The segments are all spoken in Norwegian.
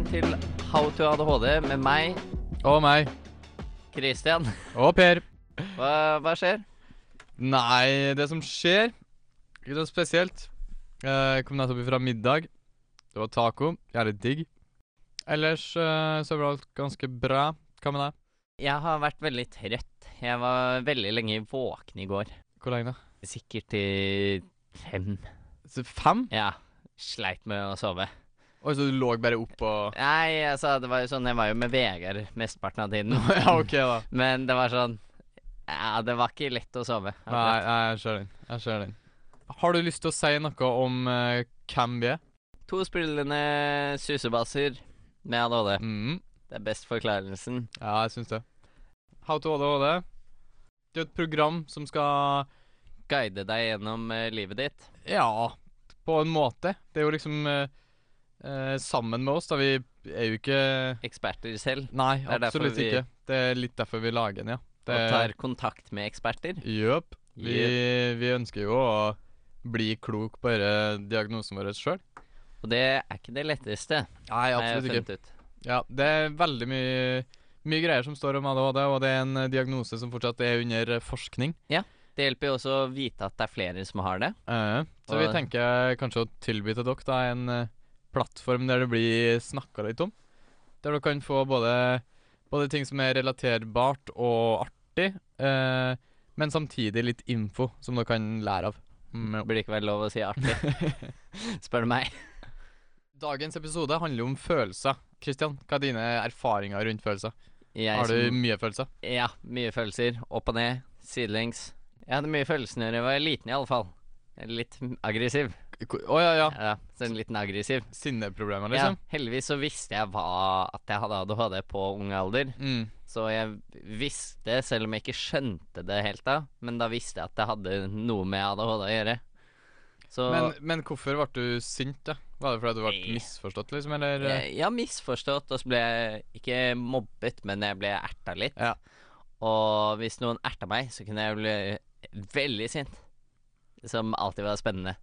Velkommen til How to ADHD med meg, Og meg. Christian. Og Per. Hva, hva skjer? Nei, det som skjer Ikke noe spesielt. Eh, Jeg kom nettopp fra middag. Det var taco. Jævlig digg. Ellers eh, så var alt ganske bra. Hva med deg? Jeg har vært veldig trøtt. Jeg var veldig lenge våken i går. Hvor lenge, da? Sikkert til fem. Så Fem? Ja. Sleit med å sove. Oi, så du lå bare opp og Nei, altså, det var jo sånn Jeg var jo med Vegard mesteparten av tiden. Ja, OK, da. Men det var sånn Ja, det var ikke lett å sove. Nei, nei, jeg ser den. Jeg ser den. Har du lyst til å si noe om eh, hvem vi er? To spillende susebasser med ADHD. Mm. Det er best forklarelsen. Ja, jeg syns det. How to ADHD. Det er et program som skal Guide deg gjennom eh, livet ditt. Ja, på en måte. Det er jo liksom eh, eh, sammen med oss, da. Vi er jo ikke Eksperter selv. Nei, Det er derfor absolutt vi- ikke. Det er litt derfor vi lager den, ja. Det, Og tar kontakt med eksperter. Jøp. Vi, vi ønsker jo å bli klok på denne diagnosen vår sjøl. Og det er ikke det letteste. Nei, har jeg absolutt ikke. funnet ut. Ja, det er veldig mye mye greier som står om ADHD, og det er en eh, diagnose som fortsatt er under eh, forskning. Det hjelper jo også å vite at det er flere som har det. Eh, så vi Og- tenker kanskje å tilby til dere da en eh, plattform der det blir snakka litt om. Der du kan få både, både ting som er relaterbart og artig, eh, men samtidig litt info som du kan lære av. Mm, Det burde ikke vel lov å si artig, spør du meg. Dagens episode handler om følelser. Kristian, hva er dine erfaringer rundt følelser? Jeg Har du som- mye følelser? Ja, mye følelser. Opp og ned, sidelengs. Jeg hadde mye følelser da jeg var liten, i alle fall. Litt aggressiv. Å ja, ja. Ja, så en liten aggressiv. Sinneproblemer, Ja, liksom? heldigvis så visste jeg hva, at jeg hadde ADHD på ung alder. Mm. Så jeg visste, selv om jeg ikke skjønte det helt da, men da visste jeg at det hadde noe med ADHD å gjøre. Så Men, men hvorfor ble du sint, da? Var det fordi du ble misforstått, liksom, eller? jeg, jeg misforstått, og så ble jeg ikke mobbet, men jeg ble erta litt. Ja. Og hvis noen erta meg, så kunne jeg bli veldig sint. Som alltid var spennende.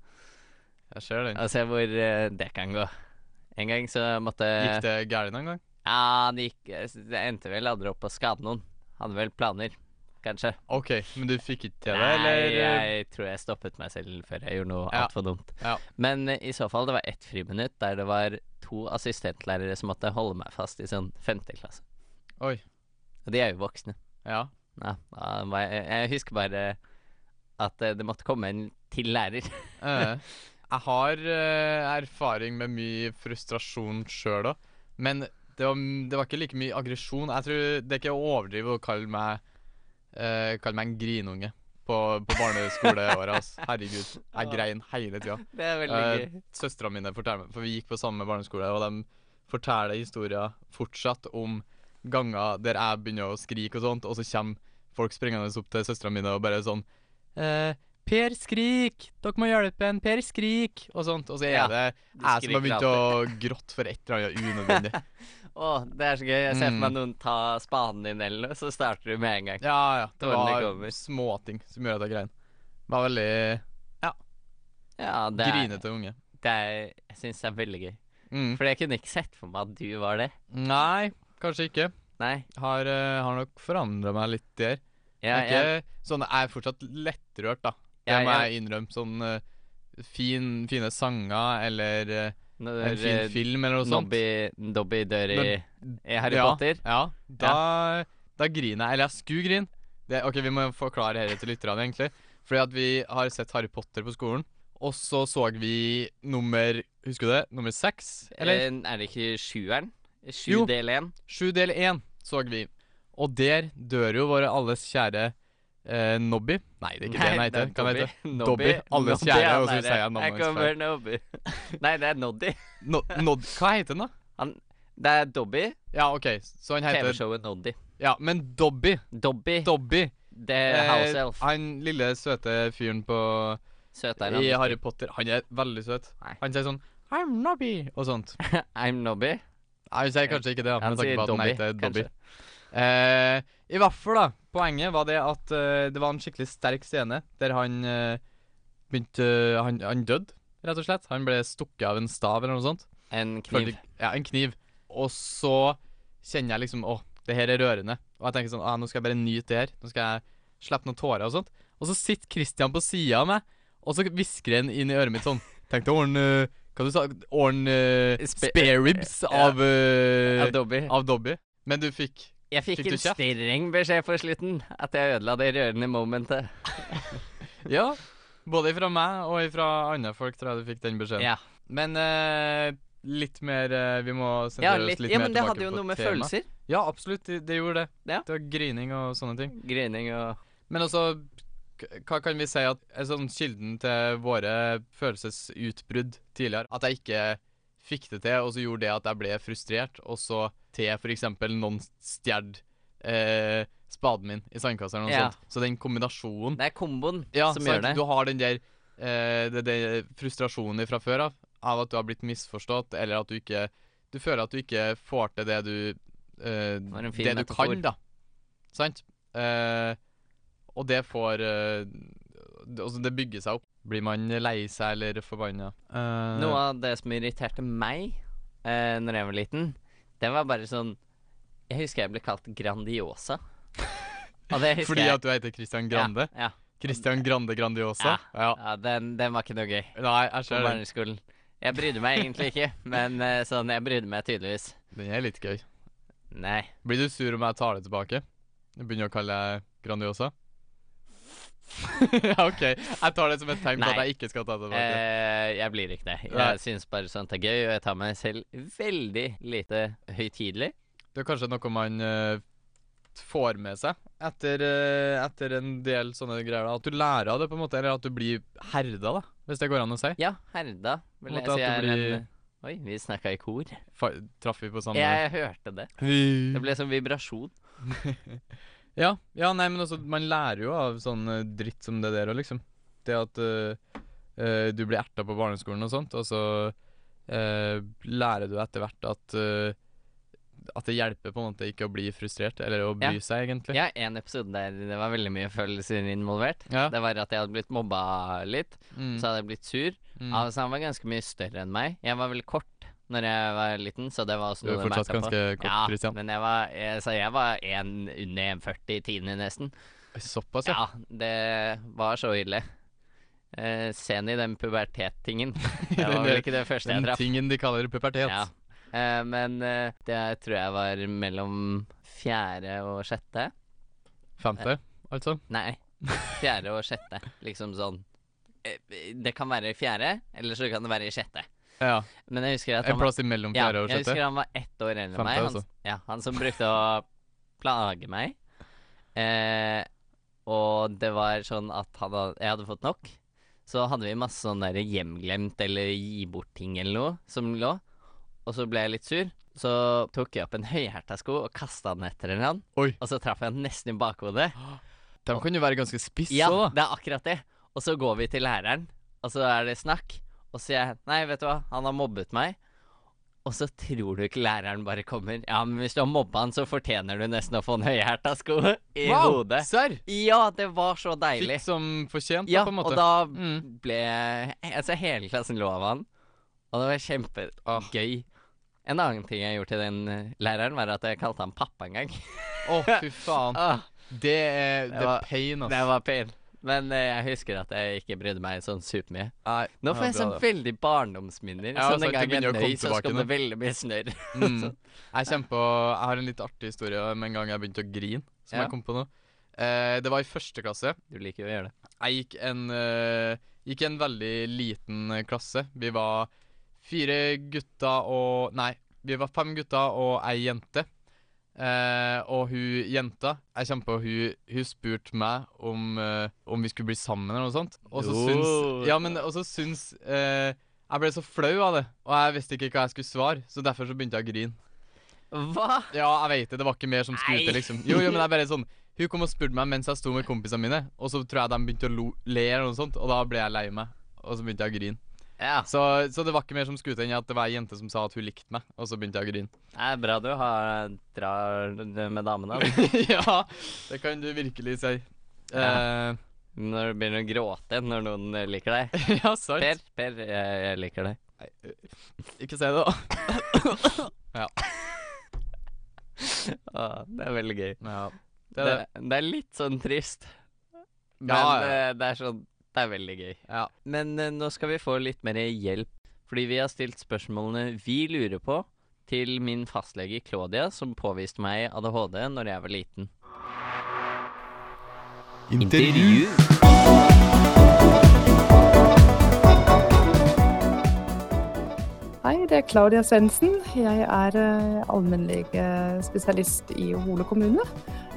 Jeg ser den. Å se hvor eh, det kan gå. En gang så måtte Gikk det gærent noen gang? Ja, det gikk Det endte vel aldri opp å skade noen. Hadde vel planer, kanskje. OK, men du fikk ikke til det, Nei, jeg tror jeg stoppet meg selv før jeg gjorde noe Ja. altfor dumt. Ja. Men eh, i så fall, det var ett friminutt der det var to assistentlærere som måtte holde meg fast i sånn femte klasse. Oi. Og de er jo voksne. Ja. Ja, da var jeg, jeg husker bare at eh, det måtte komme en til lærer. Eh, jeg har uh, erfaring med mye frustrasjon sjøl òg, men det var, det var ikke like mye aggresjon. Jeg tror Det er ikke å overdrive å kalle meg uh, Kalle meg en grinunge på, på barneskoleåret. Altså. Herregud. Jeg grein hele tida. det er veldig Eh, gøy. Søstrene mine forteller meg For vi gikk på samme barneskole, og de forteller historier fortsatt om ganger der jeg begynner å skrike og sånt, og så kommer folk springende opp til søstrene mine og bare sånn eh, Per, skrik! Dere må hjelpe en! Per, skrik! Og sånt. Og så er Ja, det de jeg som har skriker begynt å gråte for et eller annet unødvendig. Å, det er så gøy. Jeg ser for meg Mm. noen ta spaden din eller noe, så starter du med en gang. Ja, ja. Det Tårene var kommer. småting som gjør at jeg grein. Var veldig Ja, det er, grinete unge. det er Jeg syns det er veldig gøy. Mm. For jeg kunne ikke sett for meg at du var det. Nei, kanskje ikke. Nei. Har, eh, har nok forandra meg litt der. Ja, Jeg er ikke sånn, jeg er fortsatt lettrørt, da. Det må jeg innrømme. Sånn eh, fin, fine sanger eller eh, når en fin film eller noe sånt. Dobby dør i, Harry ja, Potter. Ja, da, da griner jeg. Eller jeg skulle grine. Det, ok, Vi må forklare dette til lytterne, egentlig. Fordi at vi har sett Harry Potter på skolen. Og så så vi nummer Husker du det? Nummer seks? Eller? Eh, er det ikke sjueren? Sju del én? Sju del én så vi. Og der dør jo våre alles kjære eh, Nobby. Nei, det er ikke det han heter. Heter det? Dobby. Alles kjære, han og så er sier jeg navnet hans feil. Nobby. Nei, det er Noddy. No, Nod Hva heter han, da? Han, det er Dobby. Ja, OK, så han heter TV-showet Noddy. Ja, men Dobby. Dobby. Dobby. Det er House Eh, Elf. han lille, søte fyren på Søtere I enn Harry Potter. Han er veldig søt. Nei. Han sier sånn I'm Nobby og sånt. I'm Nobby. Nei, Han sier kanskje ikke det, da, Han sier han Dobby, Kanskje. Dobby. Eh, I hvert fall, da. Poenget var det at eh, det var en skikkelig sterk scene der han eh, begynte Han, han døde, rett og slett. Han ble stukket av en stav eller noe sånt. En 40 kniv. Ja, en kniv. Og så kjenner jeg liksom Å, det her er rørende. Og jeg tenker sånn Å, Nå skal jeg bare nyte det her. Nå skal jeg slippe noen tårer og sånt. Og så sitter Christian på sida av meg, og så hvisker han inn i øret mitt sånn Tenk deg ordne Hva du sa Ordne uh, spare ribs av uh, Av Dobby. Av Dobby. Men du fikk Jeg fikk, Fikk en stirringbeskjed streng beskjed på slutten. At jeg ødela det rørende momentet. Ja. Både fra meg og fra andre folk tror jeg du fikk den beskjeden. Ja, Men uh, litt mer uh, Vi må ja, sentrere litt, oss litt ja mer men det hadde jo noe med tema. følelser. Ja, absolutt. Det, de gjorde det. Ja. Det var grining og sånne ting. Grining og Men også hva kan vi si at er sånn kilden til våre følelsesutbrudd tidligere? At jeg ikke fikk det til, og så gjorde det at jeg ble frustrert, og så til f.eks. noen stjal eh, spaden min i sandkassa eller noe Ja. sånt. Så den kombinasjonen Det er komboen ja, som sant? gjør det. Du har den der eh, det, det frustrasjonen fra før av, av at du har blitt misforstått, eller at du ikke Du føler at du ikke får til det du eh, var en fin Det du metafor. kan, da. Sant? Eh, og det får eh, det, altså det bygger seg opp. Blir man lei seg eller forbanna? Uh, Noe av det som irriterte meg eh, når jeg var liten, det var bare sånn Jeg husker jeg ble kalt Grandiosa. Fordi jeg. at du heter Christian Grande? Ja, Christian Grande Grandiosa? Ja. ja. ja den, den var ikke noe gøy Nei, jeg på den. barneskolen. Jeg brydde meg egentlig ikke, men eh, sånn, jeg brydde meg tydeligvis. Den er litt gøy. Nei. Blir du sur om jeg tar det tilbake? Jeg begynner å kalle deg Grandiosa? OK. Jeg tar det som et tegn på at jeg ikke skal ta det tilbake. Eh, jeg blir ikke det. Jeg syns bare sånt er gøy, og jeg tar meg selv veldig lite høytidelig. Det er kanskje noe man uh, får med seg etter, uh, etter en del sånne greier. At du lærer av det, på en måte, eller at du blir herda, da, hvis det går an å si. Ja, herda, vil jeg si at er blir- en Oi, vi snakka i kor. Fa traff vi på samme Jeg hørte det. Det ble som vibrasjon. Ja, ja, nei, men altså, man lærer jo av sånn eh, dritt som det der òg, liksom. Det at eh, eh, du blir erta på barneskolen og sånt, og så eh, lærer du etter hvert at eh, At det hjelper på en måte ikke å bli frustrert, eller å bry Ja. seg, egentlig. Ja, en episode der det var veldig mye følelser involvert. Ja. Det var at jeg hadde blitt mobba litt. Mm. Så hadde jeg blitt sur. Mm. Altså, han var ganske mye større enn meg. Jeg var veldig kort når jeg var liten, så det var også noe Du er fortsatt ganske på. kort, ja, Christian. men jeg var, jeg, så jeg var en, under 1,40 i tiende nesten. Såpass, ja. Ja, det var så ille. Eh, sen i den pubertet-tingen. Det var vel ikke det første jeg Den tingen de kaller pubertet. Ja. Eh, men eh, det tror jeg var mellom fjerde og sjette. Femte, altså. Nei, fjerde og sjette. Liksom sånn eh, Det kan være i fjerde, eller så kan det være i sjette. Ja. Men jeg husker at han En plass imellom ja, fjerde og jeg sjette. husker han var ett år eldre enn meg. Han, ja, han som brukte å plage meg. Eh, og det var sånn at hadde, jeg hadde fått nok. Så hadde vi masse sånn der hjemglemt eller gi bort-ting eller noe som lå. Og så ble jeg litt sur. Så tok jeg opp en høyhæla sko og kasta den etter han. Oi. Og så traff jeg han nesten i bakhodet. De kan jo være ganske spisse Ja, det er akkurat det. Og så går vi til læreren, og så er det snakk. Og så sier jeg nei, vet du hva, han har mobbet meg. Og så tror du ikke læreren bare kommer. Ja, men hvis du har mobba han, så fortjener du nesten å få en høyhæla sko i Wow! hodet. Serr! Ja, det var så deilig. Fikk som fortjent, Ja, da, på en måte. og da Mm. ble Altså, hele klassen lo av han. Og det var kjempegøy. En annen ting jeg gjorde til den eh, læreren, var at jeg kalte han pappa en gang. Å, fy faen. ah, Det er, det Det var- pain, ass. det var pain. Men eh, jeg husker at jeg ikke brydde meg sånn supermye. Nei, Nå ja, får jeg bra, sånn veldig barndomsminner. Ja, sånn altså, en gang jeg begynner å nøy, komme så tilbake kom det veldig mye snørr. Mm. Jeg kjenner på Jeg har en litt artig historie om en gang jeg begynte å grine, som Ja. jeg kom på nå. Eh, det var i første klasse. Du liker jo å gjøre det. Jeg gikk en, eh, gikk en veldig liten eh, klasse. Vi var fire gutter og Nei, vi var fem gutter og ei jente. Eh, og hun jenta Jeg kommer på hun, hun spurte meg om, eh, om vi skulle bli sammen eller noe sånt. Og så syns. Ja, men og så syns eh, Jeg ble så flau av det, og jeg visste ikke hva jeg skulle svare, så derfor så begynte jeg å grine. Hva? Ja, jeg vet det. Det var ikke mer som skulle til, liksom. Jo, jo, men det er bare sånn Hun kom og spurte meg mens jeg sto med kompisene mine, og så tror jeg de begynte å lo, le eller noe sånt, og da ble jeg lei meg. Og så begynte jeg å grine. Ja, Så, så det var ikke mer som til enn at det var ei jente som sa at hun likte meg, og så begynte jeg å grine. det er bra du har drar med damene. ja, det kan du virkelig si. Ja. Uh, Når du begynner å gråte når noen eh, liker deg. ja, sant. Per, Per, jeg, jeg liker deg. Nei, ikke si det, da. Ah, det er veldig gøy. Ja. Det, Det er det. det er litt sånn trist. Men Ja, ja. eh, det er sånn Det er veldig gøy. Ja. Men eh, nå skal vi få litt mer hjelp, fordi vi har stilt spørsmålene vi lurer på, til min fastlege Claudia, som påviste meg ADHD når jeg var liten. Hei, det er Claudia Svendsen. Jeg er eh, allmennlegespesialist i Hole kommune.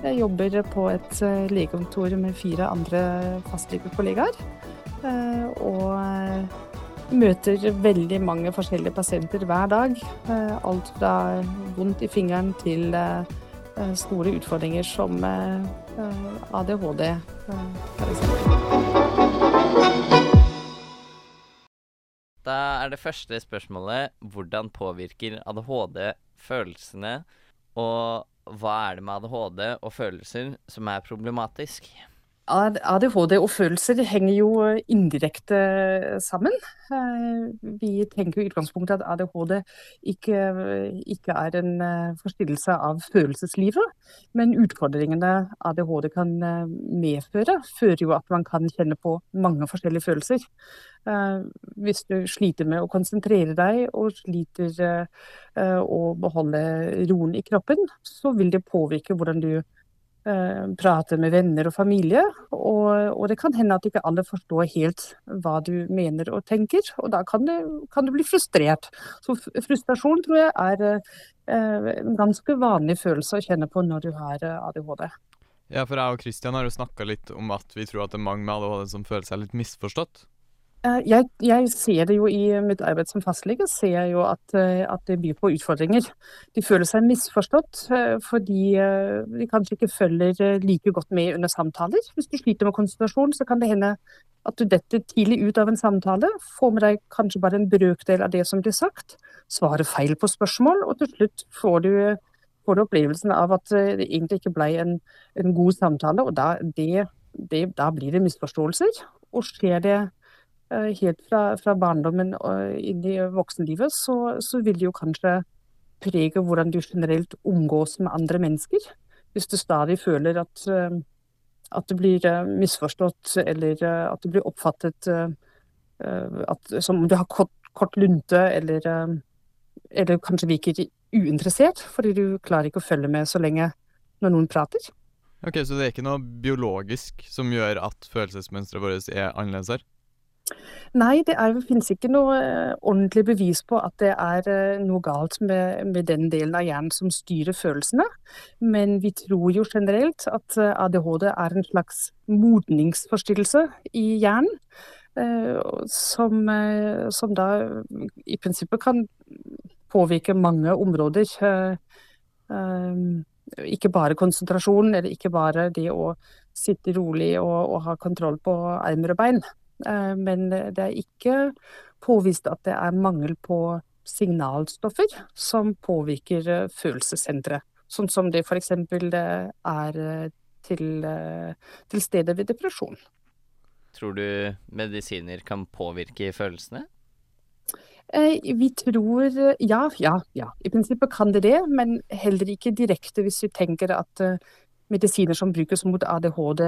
Jeg jobber på et eh, legekontor med fire andre fastlegekollegaer. eh, Og eh, møter veldig mange forskjellige pasienter hver dag. Alt fra vondt i fingeren til store utfordringer som ADHD. Da er det første spørsmålet hvordan påvirker ADHD følelsene, og hva er det med ADHD og følelser som er problematisk? AD- ADHD og følelser henger jo indirekte sammen. Eh, Vi tenker jo i utgangspunktet at ADHD ikke, ikke er en eh, forstyrrelse av følelseslivet, men utfordringene ADHD kan eh, medføre, fører jo at man kan kjenne på mange forskjellige følelser. Eh, Hvis du sliter med å konsentrere deg og sliter eh, eh, å beholde roen i kroppen, så vil det påvirke hvordan du eh, prate med venner og familie, og, og det kan hende at ikke alle forstår helt hva du mener og tenker, og da kan du, kan du bli frustrert. Så frustrasjon tror jeg er eh, en ganske vanlig følelse å kjenne på når du har eh, ADHD. ja, for jeg og Kristian har jo snakka litt om at vi tror at det er mange med ADHD som føler seg litt misforstått. Eh, Jeg, jeg ser det jo i mitt arbeid som fastlege, ser jeg jo at, eh, at det byr på utfordringer. De føler seg misforstått eh, fordi de kanskje ikke følger like godt med under samtaler. Hvis du sliter med konsentrasjon, så kan det hende at du detter tidlig ut av en samtale, får med deg kanskje bare en brøkdel av det som blir sagt, svarer feil på spørsmål, og til slutt får du, får du opplevelsen av at det egentlig ikke ble en, en god samtale, og da, det, det, da blir det misforståelser. Og skjer det helt fra, fra barndommen og inn i voksenlivet, så, så vil det jo kanskje prege hvordan du generelt omgås med andre mennesker. Hvis du stadig føler at, eh, at du blir eh, misforstått, eller eh, at du blir oppfattet eh, eh, at, som om du har kort, kort lunte, eller, eh, eller kanskje virker uinteressert, fordi du klarer ikke å følge med så lenge når noen prater. Ok, Så det er ikke noe biologisk som gjør at følelsesmønsteret vårt er annerledes her? Nei, det er, finnes ikke noe eh, ordentlig bevis på at det er eh, noe galt med, med den delen av hjernen som styrer følelsene. Men vi tror jo generelt at eh, ADHD er en slags modningsforstyrrelse i hjernen. Som, som da i prinsippet kan påvirke mange områder. Ikke bare konsentrasjon, eller ikke bare det å sitte rolig og, og ha kontroll på armer og bein. Eh, Men det er ikke påvist at det er mangel på signalstoffer som påvirker eh, følelsessenteret. Sånn som det f.eks. er eh, til, til stede ved depresjon. Tror du medisiner kan påvirke følelsene? Vi tror ja, ja, ja. I prinsippet kan det det, men heller ikke direkte hvis vi tenker at medisiner som brukes mot ADHD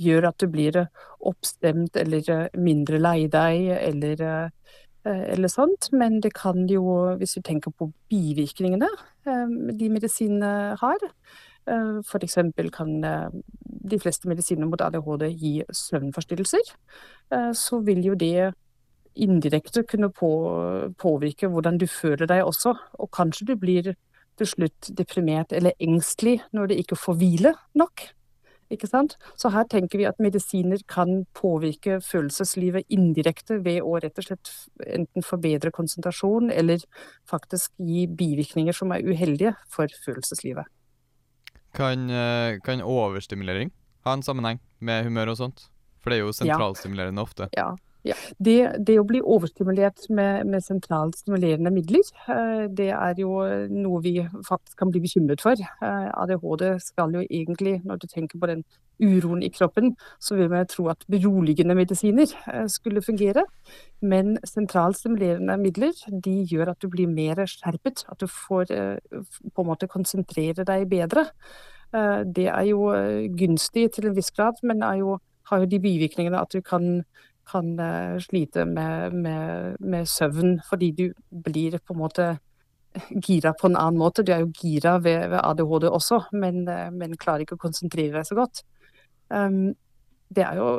gjør at du blir eh, oppstemt eller eh, mindre lei deg eller, eh, eller sånt. Men det kan jo, hvis du tenker på bivirkningene de medisinene har, F.eks. kan de fleste medisiner mot ADHD gi søvnforstyrrelser, så vil jo det indirekte kunne på, påvirke hvordan du føler deg også. Og kanskje du blir til slutt deprimert eller engstelig når du ikke får hvile nok. Ikke sant? Så her tenker vi at medisiner kan påvirke følelseslivet indirekte ved å rett og slett enten forbedre konsentrasjon eller faktisk gi bivirkninger som er uheldige for følelseslivet. Kan, eh, kan overstimulering ha en sammenheng med humør og sånt? For det er jo sentralstimulerende ofte. Ja, Ja. Det, det, å bli overstimulert med, med sentralt stimulerende midler, eh, det er jo noe vi faktisk kan bli bekymret for. Eh, ADHD skal jo egentlig, når du tenker på den uroen i kroppen, så vil man tro at beroligende medisiner eh, skulle fungere. Men sentralt stimulerende midler de gjør at du blir mer skjerpet, at du får på en måte konsentrere deg bedre. Det er jo gunstig til en viss grad, men jo, har jo de bivirkningene at du kan kan uh, slite med, med, med, søvn fordi du blir på en måte gira på en annen måte. Du er jo gira ved, ved ADHD også, men, uh, men, klarer ikke å konsentrere deg så godt. Um, det er jo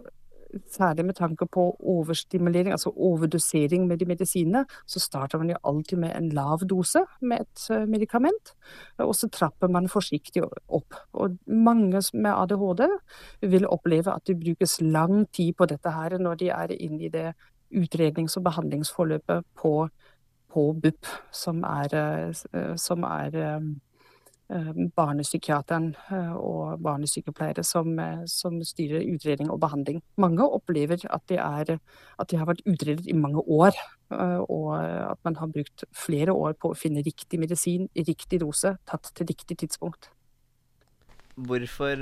særlig med tanke på overstimulering, altså overdosering med de medisinene, så starter man jo alltid med en lav dose med et uh, medikament, og så trapper man forsiktig opp. Og mange med ADHD vil oppleve at det brukes lang tid på dette her når de er inne i det utrednings- og behandlingsforløpet på, på BUP, som er, uh, som er Eh, barnepsykiateren eh, og barnesykepleiere som, eh, som, styrer utredning og behandling. Mange opplever at de, er, at de, har vært utredet i mange år, og at man har brukt flere år på å finne riktig medisin i riktig dose, tatt til riktig tidspunkt. Hvorfor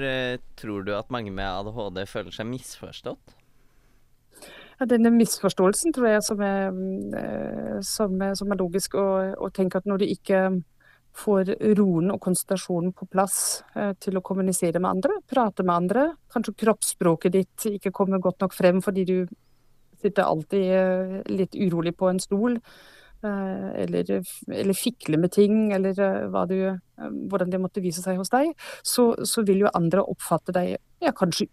tror du at mange med ADHD føler seg misforstått? Ja, denne misforståelsen tror jeg som er, mm, som er, som er logisk, å tenke at når du ikke får roen og konsentrasjonen på plass eh, til å kommunisere med andre, prate med andre. Kanskje kroppsspråket ditt ikke kommer godt nok frem fordi du sitter alltid eh, litt urolig på en stol. Eh, eller, eller fikle med ting, eller du, hvordan det måtte vise seg hos deg. Så, så vil jo andre oppfatte deg ja, kanskje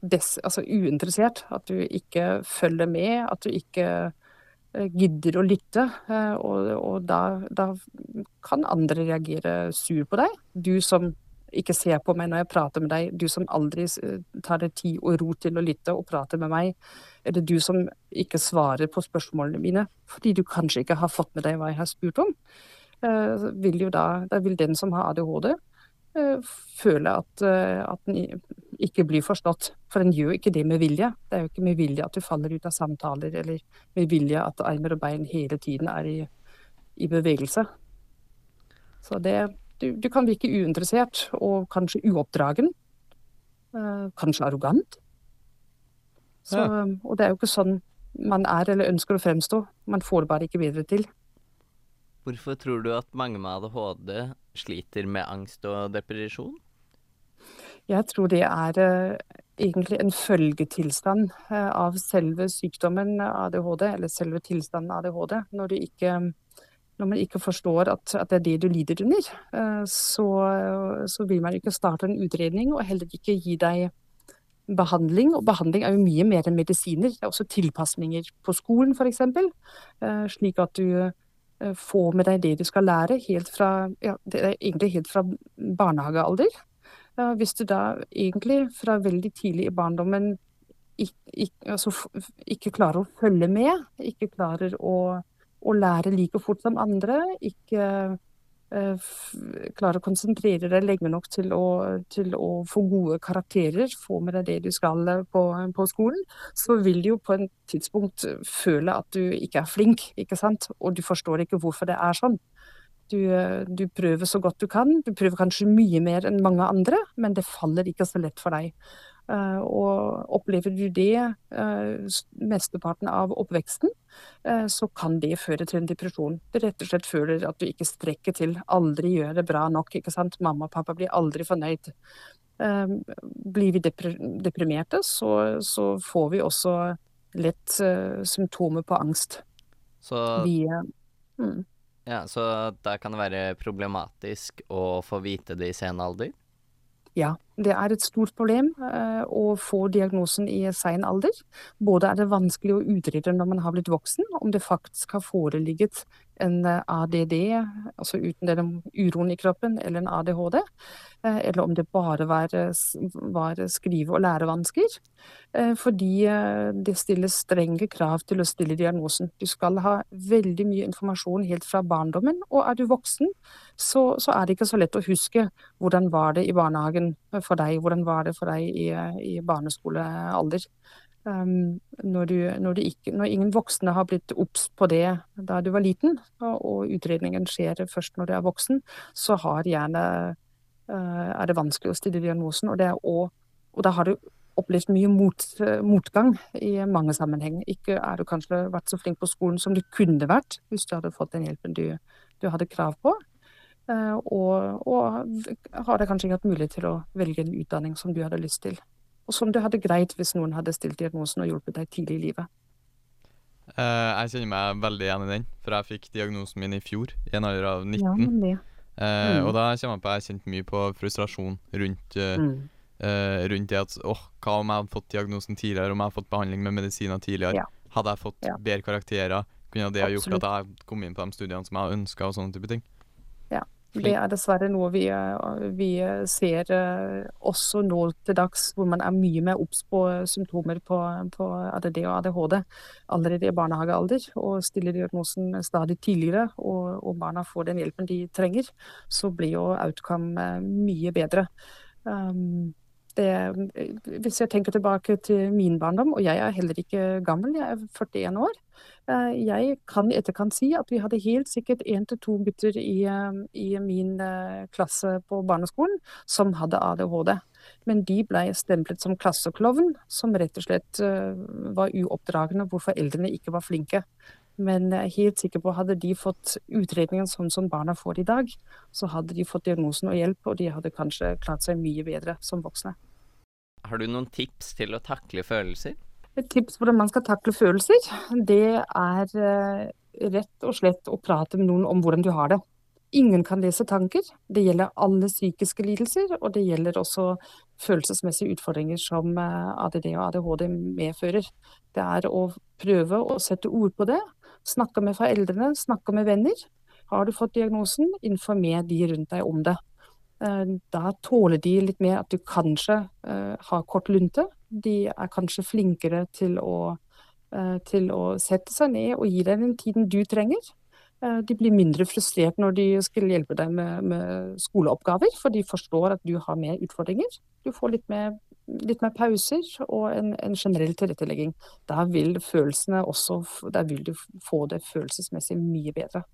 des, altså uinteressert. At du ikke følger med, at du ikke gidder å lytte. Eh, og, og da, da, kan andre reagere sur på deg. Du som ikke ser på meg når jeg prater med deg, du som aldri eh, tar deg tid og ro til å lytte og prate med meg. Er det du som ikke svarer på spørsmålene mine fordi du kanskje ikke har fått med deg hva jeg har spurt om? Vil da, da vil den som har ADHD, føle at, at den ikke blir forstått. For en gjør ikke det med vilje. Det er jo ikke med vilje at du faller ut av samtaler, eller med vilje at armer og bein hele tiden er i, i bevegelse. Så det du, du, kan virke uinteressert og kanskje uoppdragen. Eh, kanskje arrogant. Så, ja. Og det er jo ikke sånn man er eller ønsker å fremstå. Man får det bare ikke bedre til. Hvorfor tror du at mange med ADHD sliter med angst og depresjon? Jeg tror det er uh, egentlig en følgetilstand uh, av selve sykdommen ADHD, eller selve tilstanden ADHD. Når, ikke, når man ikke forstår at, at, det er det du lider under, uh, så, så, vil man ikke starte en utredning og heller ikke gi deg behandling. Og behandling er jo mye mer enn medisiner. Det er også tilpasninger på skolen f.eks. Slik at du får med deg det du skal lære helt fra, ja, egentlig helt fra barnehagealder. Hvis du da egentlig fra veldig tidlig i barndommen ikke, ikke, altså, ikke klarer å følge med, ikke klarer å, å lære like fort som andre, ikke uh, klarer å konsentrere deg lenge nok til å, til å, få gode karakterer, få med deg det du skal eh, på, på, skolen, så vil du jo på en tidspunkt føle at du ikke er flink, ikke sant? Og du forstår ikke hvorfor det er sånn. Du, du, prøver så godt du kan. Du prøver kanskje mye mer enn mange andre, men det faller ikke så lett for deg. Uh, og opplever du det uh, mesteparten av oppveksten, så kan det føre til en depresjon. Du rett og slett føler at du ikke strekker til, aldri gjør det bra nok. ikke sant? Mamma og pappa blir aldri fornøyd. blir vi deprimerte, så, så, får vi også lett symptomer på angst. Så vi, mm. Ja, Så da kan det være problematisk å få vite det i sen alder? Ja, det er et stort problem uh, å få diagnosen i sein alder. Både er det vanskelig å utrede når man har blitt voksen, om det faktisk har foreligget en eh, ADD, altså uten den uroen i kroppen, eller en ADHD. Uh, eller om det bare var, var skrive- og lærevansker. Fordi det stilles strenge krav til å stille diagnosen. Du skal ha veldig mye informasjon helt fra barndommen, og er du voksen, så, så er det ikke så lett å huske hvordan var det i barnehagen for deg, hvordan var det for deg i, i barneskolealder. Um, når, du, når, du ikke, når, ingen voksne har blitt obs på det da du var liten, og, og, utredningen skjer først når du er voksen, så gjerne, uh, er det vanskelig å stille diagnosen. Og, også, og da har du opplevd mye mot, motgang i mange sammenheng. Ikke er du kanskje vært så flink på skolen som du kunne vært hvis du hadde fått den hjelpen du, du hadde krav på. Uh, og, og har kanskje ikke hatt mulighet til å velge en utdanning som du hadde lyst til og som du hadde greit hvis noen hadde stilt diagnosen og hjulpet deg tidlig i livet. Uh, jeg kjenner meg veldig igjen i den, for jeg fikk diagnosen min i fjor, i en alder av 19. Ja. Uh, mm. Og da kommer jeg på jeg kjente mye på frustrasjon rundt, uh, mm. rundt det at åh, hva om jeg hadde fått diagnosen tidligere, om jeg hadde fått behandling med medisiner tidligere? Ja. Hadde jeg fått ja. bedre karakterer? Kunne det ha gjort at jeg kom inn på de studiene som jeg ønska, og sånne type ting? Det er dessverre noe vi, eh, vi, ser eh, også nå til dags, hvor man er mye mer obs på symptomer på, på, ADD og ADHD allerede i barnehagealder, og stiller diagnosen stadig tidligere, og, og, barna får den hjelpen de trenger, så blir jo outcome eh, mye bedre. Um, det, hvis jeg tenker tilbake til min barndom, og jeg er heller ikke gammel, jeg er 41 år, Eh, jeg kan i etterkant si at vi hadde helt sikkert én til to gutter i, eh, i, min eh, klasse på barneskolen som hadde ADHD. Men de ble stemplet som klasseklovn, som rett og slett var uoppdragende, hvor foreldrene ikke var flinke. Men jeg er helt sikker på hadde de fått utredningen sånn som barna får i dag, så hadde de fått diagnosen og hjelp, og de hadde kanskje klart seg mye bedre som voksne. Har du noen tips til å takle følelser? Et tips på hvordan man skal takle følelser, det er eh, rett og slett å prate med noen om hvordan du har det. Ingen kan lese tanker. Det gjelder alle psykiske lidelser, og det gjelder også følelsesmessige utfordringer som eh, ADD og ADHD medfører. Det er å prøve å sette ord på det. Snakke med foreldrene, snakke med venner. Har du fått diagnosen, informer de rundt deg om det. Eh, da tåler de litt mer at du kanskje har kort lunte, de er kanskje flinkere til å, eh, til å sette seg ned og gi deg den tiden du trenger. Eh, de blir mindre frustrert når de skal hjelpe deg med, med skoleoppgaver, for de forstår at du har mer utfordringer. Du får litt mer, litt mer pauser og en, en, generell tilrettelegging. Da vil følelsene også Der vil du få det følelsesmessig mye bedre.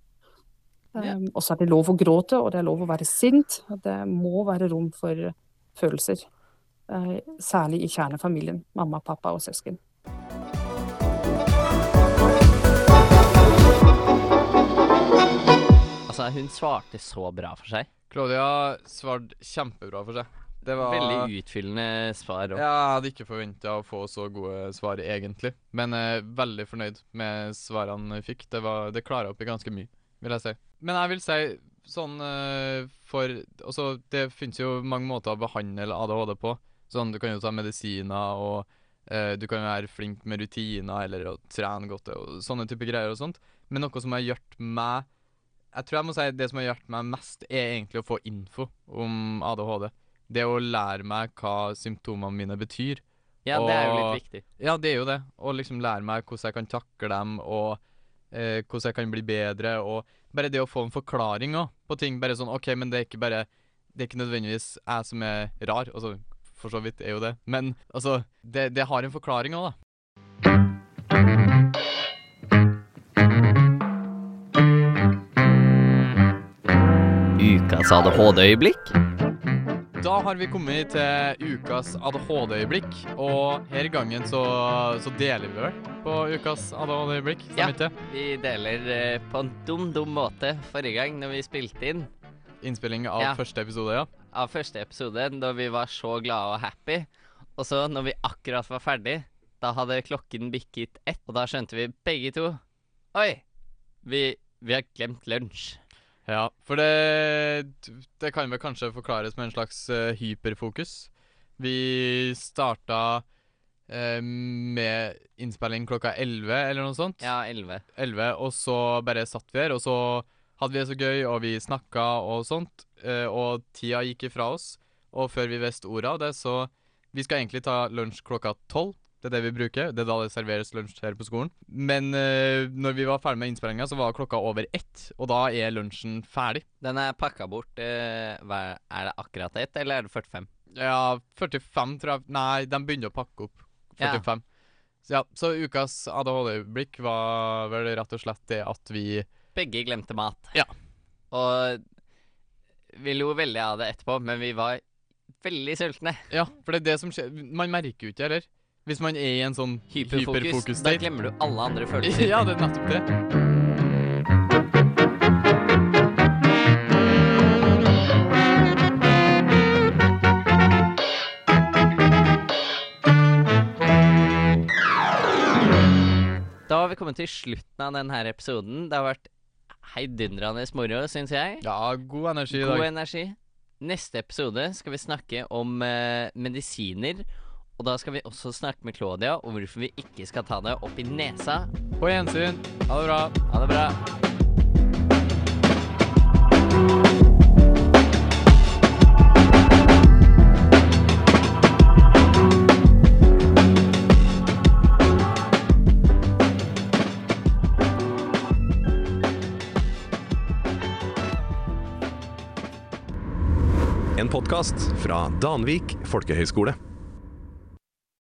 Ja. Um, og så er det lov å gråte, og det er lov å være sint. Det må være rom for følelser. Uh, særlig i kjernefamilien. Mamma, pappa og søsken. Altså, hun svarte så bra for seg. Claudia svarte kjempebra for seg. Det var Veldig utfyllende svar. Også. Ja, jeg hadde ikke forventa å få så gode svar, egentlig. Men er veldig fornøyd med svarene jeg fikk. Det, var, det klara opp i ganske mye, vil jeg si. Men jeg vil si sånn eh, for Altså, det finnes jo mange måter å behandle ADHD på. Sånn, Du kan jo ta medisiner, og eh, du kan jo være flink med rutiner eller å trene godt og sånne type greier og sånt. Men noe som har hjulpet meg Jeg tror jeg må si det som har hjulpet meg mest, er egentlig å få info om ADHD. Det å lære meg hva symptomene mine betyr. Ja, og, det er jo litt viktig. Ja, det er jo det. Å liksom lære meg hvordan jeg kan takle dem, og eh, hvordan jeg kan bli bedre. Og bare det å få en forklaring også, på ting. Bare sånn OK, men det er ikke bare Det er ikke nødvendigvis jeg som er rar. Altså, for så vidt er jo det. Men altså, det, det har en forklaring òg, da. Ukas ADHD-øyeblikk. Da har vi kommet til ukas ADHD-øyeblikk, og her i gangen så, så deler vi vel på ukas ADHD-øyeblikk? Ja, vi deler eh, på en dum, dum måte forrige gang når vi spilte inn. Innspilling av ja. første episode, ja av første episode, da vi var så glade og happy. Og så, når vi akkurat var ferdig, da hadde klokken bikket ett, og da skjønte vi begge to Oi! Vi, vi har glemt lunsj. Ja, for det, det kan vel kanskje forklares med en slags uh, hyperfokus. Vi starta uh, med innspilling klokka 11 eller noe sånt. Ja, 11. 11 og så bare satt vi her, og så hadde vi det så gøy, og vi snakka og sånt. Uh, og tida gikk ifra oss. Og før vi visste ordet av det, så Vi skal egentlig ta lunsj klokka tolv. Det er det vi bruker. Det er da det serveres lunsj her på skolen. Men uh, når vi var ferdig med innspillinga, så var klokka over ett. Og da er lunsjen ferdig. Den er pakka bort. Uh, er det akkurat ett, eller er det 45? Ja, 45 tror jeg Nei, de begynner å pakke opp. 45. Ja. Så ja, så ukas ADHD-øyeblikk var vel rett og slett det at vi Begge glemte mat. Ja. Og vi lo veldig av det etterpå, men vi var veldig sultne. Ja, for det er det som skjer. Man merker jo ikke, eller? Hvis man er i en sånn Hyperfokus. hyperfokus Da glemmer du alle andre følelser. ja, det er nettopp det. Da har vi kommet til slutten av denne episoden. Det har vært heidundrende moro, syns jeg. Ja, god energi i dag. God energi. Neste episode skal vi snakke om eh, medisiner. Og da skal vi også snakke med Claudia om hvorfor vi ikke skal ta det opp i nesa. På gjensyn. Ha det bra. Ha det bra. En podkast fra Danvik folkehøgskole.